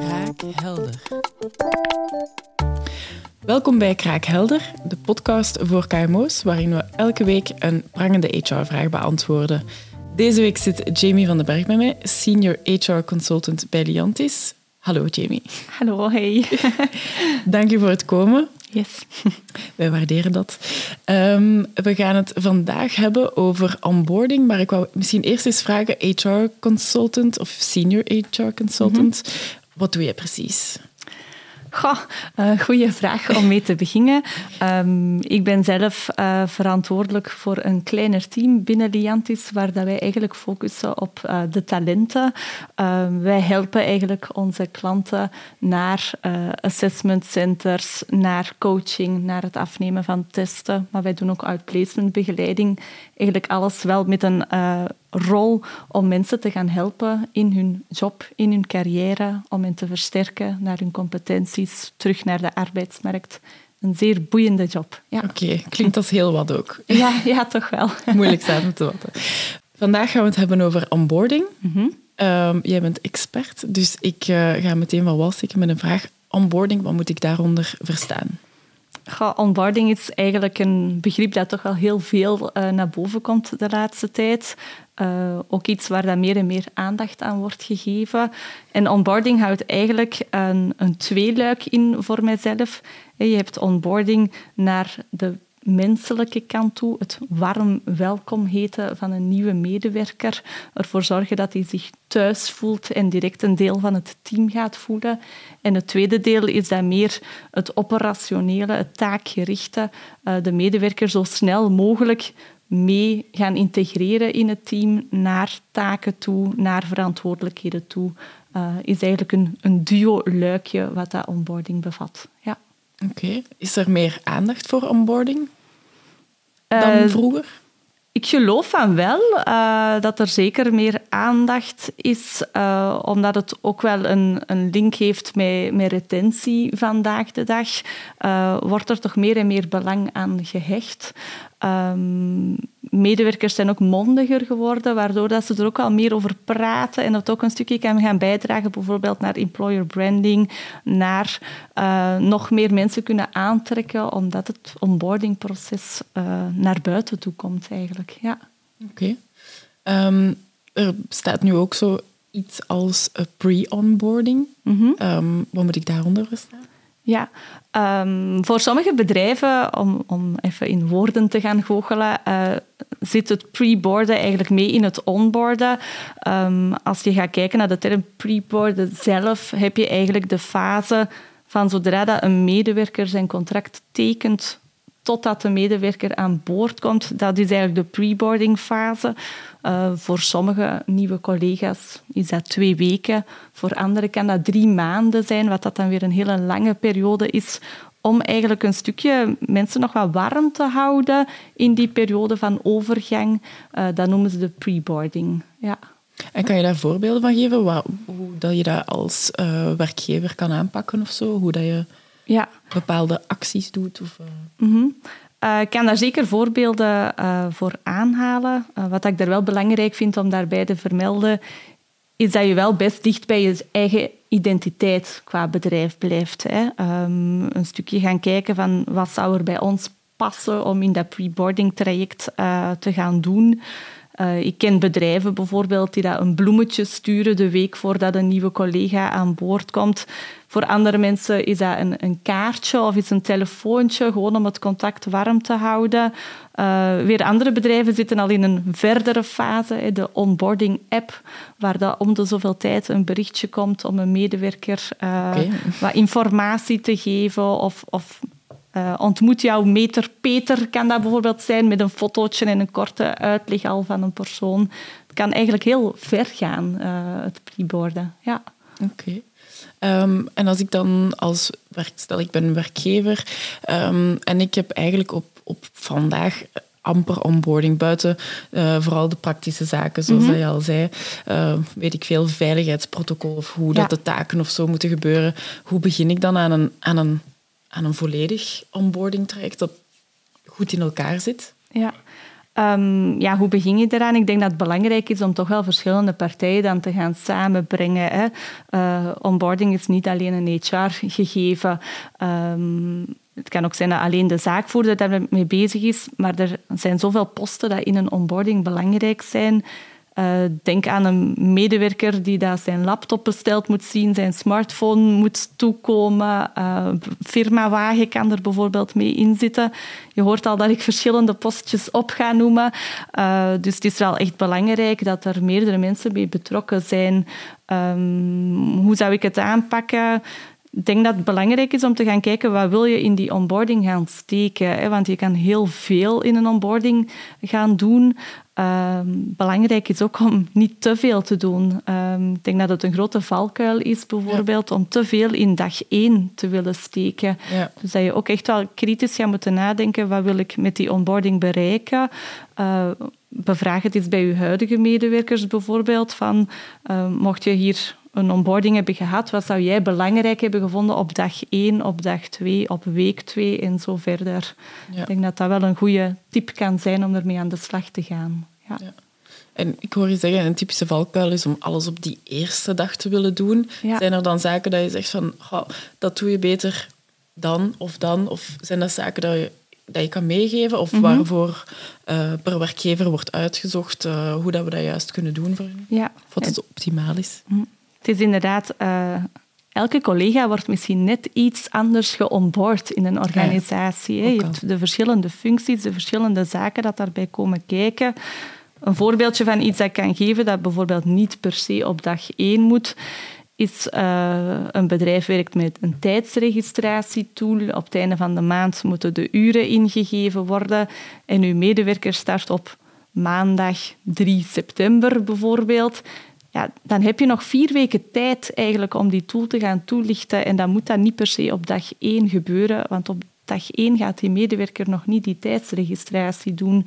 Kraakhelder. Welkom bij Kraakhelder, de podcast voor KMO's, waarin we elke week een prangende HR-vraag beantwoorden. Deze week zit Jamie van den Berg bij mij, Senior HR Consultant bij Liantis. Hallo Jamie. Hallo, hey. Dank je voor het komen. Yes. Wij waarderen dat. Ehm, we gaan het vandaag hebben over onboarding, maar ik wou misschien eerst eens vragen, HR consultant of senior HR consultant, wat doe je precies? Goh, uh, goeie vraag om mee te beginnen. Um, ik ben zelf uh, verantwoordelijk voor een kleiner team binnen Liantis, waar dat wij eigenlijk focussen op uh, de talenten. wij helpen eigenlijk onze klanten naar assessment centers, naar coaching, naar het afnemen van testen. Maar wij doen ook outplacement begeleiding. Eigenlijk alles wel met een rol om mensen te gaan helpen in hun job, in hun carrière, om hen te versterken naar hun competenties, terug naar de arbeidsmarkt. Een zeer boeiende job. Ja. Oké, klinkt als heel wat ook. Ja, ja toch wel. Moeilijk samen te vatten. Vandaag gaan we het hebben over onboarding. Mm jij bent expert, dus ik uh, ga meteen wel walstikken met een vraag. Onboarding, wat moet ik daaronder verstaan? Onboarding is eigenlijk een begrip dat toch wel heel veel uh, naar boven komt de laatste tijd. Uh, ook iets waar dan meer en meer aandacht aan wordt gegeven. En onboarding houdt eigenlijk een, een tweeluik in voor mijzelf. Je hebt onboarding naar de menselijke kant toe, het warm welkom heten van een nieuwe medewerker, ervoor zorgen dat hij zich thuis voelt en direct een deel van het team gaat voelen. En het tweede deel is dan meer het operationele, het taakgerichte, uh, de medewerker zo snel mogelijk mee gaan integreren in het team naar taken toe, naar verantwoordelijkheden toe, uh, is eigenlijk een, een duo-luikje wat dat onboarding bevat. Ja. Oké. Is er meer aandacht voor onboarding dan uh, vroeger? Ik geloof van wel uh, dat er zeker meer aandacht is, uh, omdat het ook wel een, een link heeft met, met retentie vandaag de dag. Uh, wordt er toch meer en meer belang aan gehecht. Um, medewerkers zijn ook mondiger geworden, waardoor dat ze er ook al meer over praten en dat ook een stukje kan gaan bijdragen, bijvoorbeeld naar employer branding, naar uh, nog meer mensen kunnen aantrekken, omdat het onboardingproces uh, naar buiten toe komt eigenlijk. Ja. Oké. Okay. Um, er staat nu ook zo iets als pre-onboarding. Mm -hmm. um, wat moet ik daaronder verstaan? Ja, um, voor sommige bedrijven, om, om even in woorden te gaan goochelen, uh, zit het pre-boarden eigenlijk mee in het onboarden. Um, als je gaat kijken naar de term pre-boarden zelf, heb je eigenlijk de fase van zodra dat een medewerker zijn contract tekent totdat de medewerker aan boord komt. Dat is eigenlijk de pre-boarding fase. Uh, voor sommige nieuwe collega's is dat twee weken. Voor anderen kan dat drie maanden zijn, wat dat dan weer een hele lange periode is om eigenlijk een stukje mensen nog wat warm te houden in die periode van overgang. Uh, dat noemen ze de pre-boarding. Ja. En kan je daar voorbeelden van geven? Hoe dat je dat als uh, werkgever kan aanpakken of zo? Hoe dat je ja. bepaalde acties doet? Of, mm -hmm. Uh, ik kan daar zeker voorbeelden uh, voor aanhalen. Uh, wat ik daar wel belangrijk vind om daarbij te vermelden, is dat je wel best dicht bij je eigen identiteit qua bedrijf blijft. Hè. Um, een stukje gaan kijken van wat zou er bij ons passen om in dat pre-boarding traject te gaan doen. Uh, ik ken bedrijven bijvoorbeeld die dat een bloemetje sturen de week voordat een nieuwe collega aan boord komt. Voor andere mensen is dat een, een kaartje of is een telefoontje, gewoon om het contact warm te houden. Uh, weer andere bedrijven zitten al in een verdere fase, de onboarding app, waar dat om de zoveel tijd een berichtje komt om een medewerker uh, okay. wat informatie te geven of, of uh, ontmoet jouw meter Peter, kan dat bijvoorbeeld zijn, met een fotootje en een korte uitleg al van een persoon. Het kan eigenlijk heel ver gaan, uh, het preboarden. Ja. Oké. Okay. Um, en als ik dan als werk, stel ik ben een werkgever um, en ik heb eigenlijk op, op vandaag amper onboarding buiten uh, vooral de praktische zaken, zoals mm -hmm. je al zei. Uh, weet ik veel, veiligheidsprotocol of hoe ja. dat de taken of zo moeten gebeuren. Hoe begin ik dan aan een, aan een aan een volledig onboarding traject dat goed in elkaar zit? Ja. Um, ja, hoe begin je eraan? Ik denk dat het belangrijk is om toch wel verschillende partijen dan te gaan samenbrengen. Hè. Uh, onboarding is niet alleen een HR-gegeven. Um, het kan ook zijn dat alleen de zaakvoerder daarmee bezig is, maar er zijn zoveel posten dat in een onboarding belangrijk zijn uh, denk aan een medewerker die daar zijn laptop besteld moet zien, zijn smartphone moet toekomen. Uh, firmawagen kan er bijvoorbeeld mee inzitten. Je hoort al dat ik verschillende postjes op ga noemen. Uh, dus het is wel echt belangrijk dat er meerdere mensen mee betrokken zijn. Um, hoe zou ik het aanpakken? Ik denk dat het belangrijk is om te gaan kijken wat wil je in die onboarding gaan steken. Want je kan heel veel in een onboarding gaan doen. Um, belangrijk is ook om niet te veel te doen. Um, ik denk dat het een grote valkuil is, bijvoorbeeld, om te veel in dag één te willen steken. Ja. Dus dat je ook echt wel kritisch gaat moeten nadenken, wat wil ik met die onboarding bereiken? Uh, bevraag het eens bij je huidige medewerkers bijvoorbeeld, van uh, mocht je hier een onboarding hebben gehad, wat zou jij belangrijk hebben gevonden op dag 1, op dag 2, op week 2 en zo verder. Ik denk dat dat wel een goede tip kan zijn om ermee aan de slag te gaan. Ja. ja. En ik hoor je zeggen, een typische valkuil is om alles op die eerste dag te willen doen. Zijn er dan zaken dat je zegt van, dat doe je beter dan of dan? Of zijn dat zaken dat je, dat je kan meegeven? Of mhm. waarvoor uh, per werkgever wordt uitgezocht uh, hoe dat we dat juist kunnen doen voor? Ja. Of wat het optimaal is? Mhm. Het is inderdaad, uh, elke collega wordt misschien net iets anders geonboard in een organisatie. Je hebt de verschillende functies, de verschillende zaken dat daarbij komen kijken. Een voorbeeldje van iets dat ik kan geven, dat bijvoorbeeld niet per se op dag één moet, is uh, een bedrijf werkt met een tijdsregistratietool. Op het einde van de maand moeten de uren ingegeven worden en uw medewerker start op maandag 3 september bijvoorbeeld ja, dan heb je nog vier weken tijd eigenlijk om die tool te gaan toelichten. En dan moet dat niet per se op dag één gebeuren, want op dag één gaat die medewerker nog niet die tijdsregistratie doen.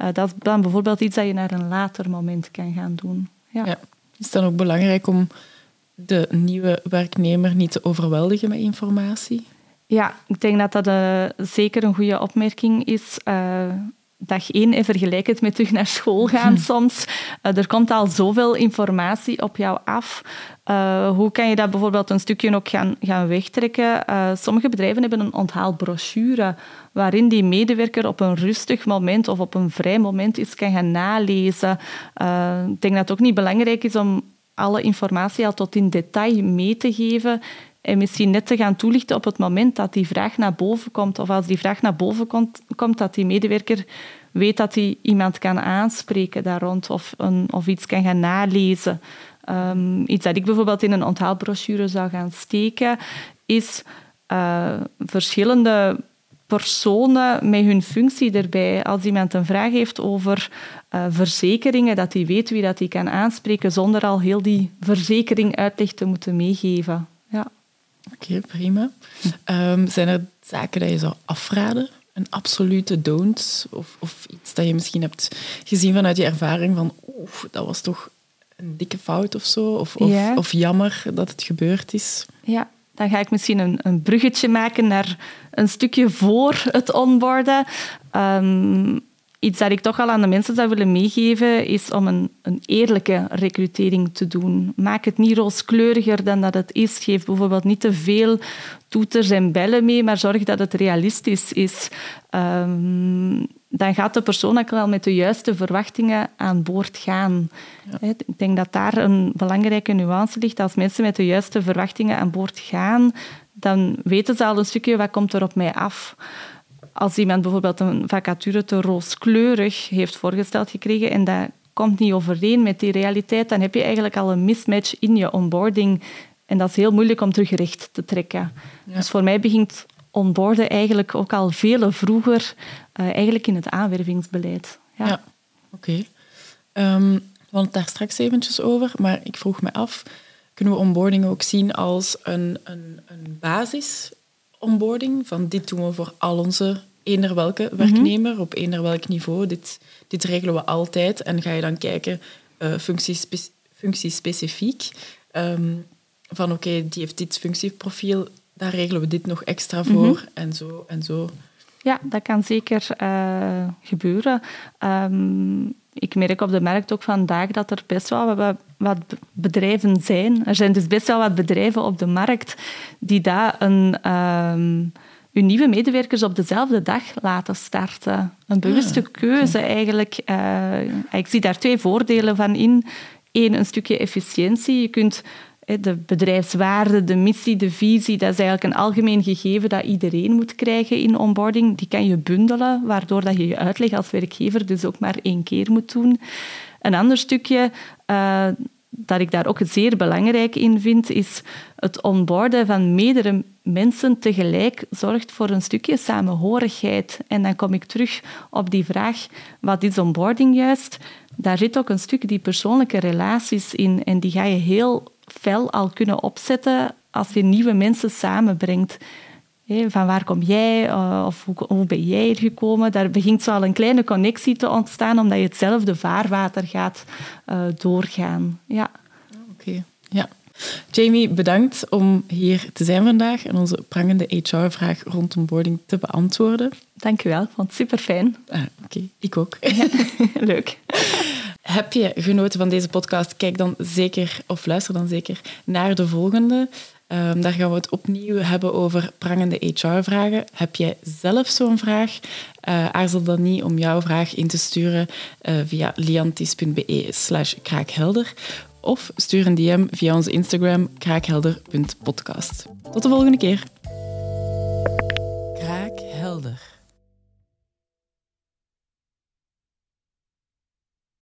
Uh, dat is dan bijvoorbeeld iets dat je naar een later moment kan gaan doen. Ja. ja. Is het dan ook belangrijk om de nieuwe werknemer niet te overweldigen met informatie? Ja, ik denk dat dat uh, zeker een goede opmerking is. Uh, dag één en vergelijk het met terug naar school gaan soms. Uh, er komt al zoveel informatie op jou af. Uh, hoe kan je dat bijvoorbeeld een stukje ook gaan, gaan wegtrekken? Uh, sommige bedrijven hebben een onthaalbrochure waarin die medewerker op een rustig moment of op een vrij moment iets kan gaan nalezen. ik denk dat het ook niet belangrijk is om alle informatie al tot in detail mee te geven en misschien net te gaan toelichten op het moment dat die vraag naar boven komt, of als die vraag naar boven komt, komt dat die medewerker weet dat hij iemand kan aanspreken daar rond of, een, of iets kan gaan nalezen. Um, iets dat ik bijvoorbeeld in een onthaalbrochure zou gaan steken, is uh, verschillende personen met hun functie erbij. Als iemand een vraag heeft over uh, verzekeringen, dat hij weet wie dat hij kan aanspreken zonder al heel die verzekering uitleg te moeten meegeven. Oké, prima. Um, zijn er zaken dat je zou afraden? Een absolute don't? Of, of iets dat je misschien hebt gezien vanuit je ervaring van oeh, dat was toch een dikke fout of zo? Of, of, of, jammer dat het gebeurd is? Ja, dan ga ik misschien een, een bruggetje maken naar een stukje voor het onboarden. Um, iets dat ik toch al aan de mensen zou willen meegeven, is om een, een eerlijke recrutering te doen. Maak het niet rooskleuriger dan dat het is. Geef bijvoorbeeld niet te veel toeters en bellen mee, maar zorg dat het realistisch is. Um, dan gaat de persoon ook wel met de juiste verwachtingen aan boord gaan. Ik denk dat daar een belangrijke nuance ligt. Als mensen met de juiste verwachtingen aan boord gaan, dan weten ze al een stukje wat komt er op mij af als iemand bijvoorbeeld een vacature te rooskleurig heeft voorgesteld gekregen en dat komt niet overeen met die realiteit, dan heb je eigenlijk al een mismatch in je onboarding. En dat is heel moeilijk om terug recht te trekken. Dus voor mij begint onboarden eigenlijk ook al veel vroeger, uh, eigenlijk in het aanwervingsbeleid. Ja, ja. oké. Okay. Um, we hadden het daar straks eventjes over, maar ik vroeg me af, kunnen we onboarding ook zien als een, een, een basis onboarding, van dit doen we voor al onze eender welke mhm. werknemer, op eender welk niveau. Dit, dit regelen we altijd. En ga je dan kijken, uh, functiespecifiek, um, van oké, die heeft dit functieprofiel, daar regelen we dit nog extra voor, mhm. en zo en zo. Ja, dat kan zeker uh, gebeuren. Um, ik merk op de markt ook vandaag dat er best wel wat, wat, bedrijven zijn. Er zijn dus best wel wat bedrijven op de markt die daar een, um, hun nieuwe medewerkers op dezelfde dag laten starten. Een bewuste ah, keuze eigenlijk. Uh, ik zie daar twee voordelen van in. Eén, een stukje efficiëntie. Je kunt de bedrijfswaarde, de missie, de visie, dat is eigenlijk een algemeen gegeven dat iedereen moet krijgen in onboarding. Die kan je bundelen, waardoor dat je je uitleg als werkgever dus ook maar één keer moet doen. Een ander stukje uh, dat ik daar ook zeer belangrijk in vind, is het onboarden van meerdere mensen tegelijk zorgt voor een stukje samenhorigheid. En dan kom ik terug op die vraag, wat is onboarding juist? Daar zit ook een stuk die persoonlijke relaties in en die ga je heel fel al kunnen opzetten als je nieuwe mensen samenbrengt. Van waar kom jij eh, of hoe, ben jij hier gekomen? Daar begint zo al een kleine connectie te ontstaan, omdat je hetzelfde vaarwater gaat uh, doorgaan. Ja. Oké, ja. Jamie, bedankt om hier te zijn vandaag en onze prangende HR-vraag rond onboarding te beantwoorden. Dank je wel, vond het super fijn. Ah, Oké, ik ook. leuk. Heb je genoten van deze podcast? Kijk dan zeker, of luister dan zeker, naar de volgende. Um, daar gaan we het opnieuw hebben over prangende HR-vragen. Heb jij zelf zo'n vraag? Uh, aarzel dan niet om jouw vraag in te sturen uh, via liantis.be slash kraakhelder of stuur een DM via onze Instagram kraakhelder.podcast. Tot de volgende keer.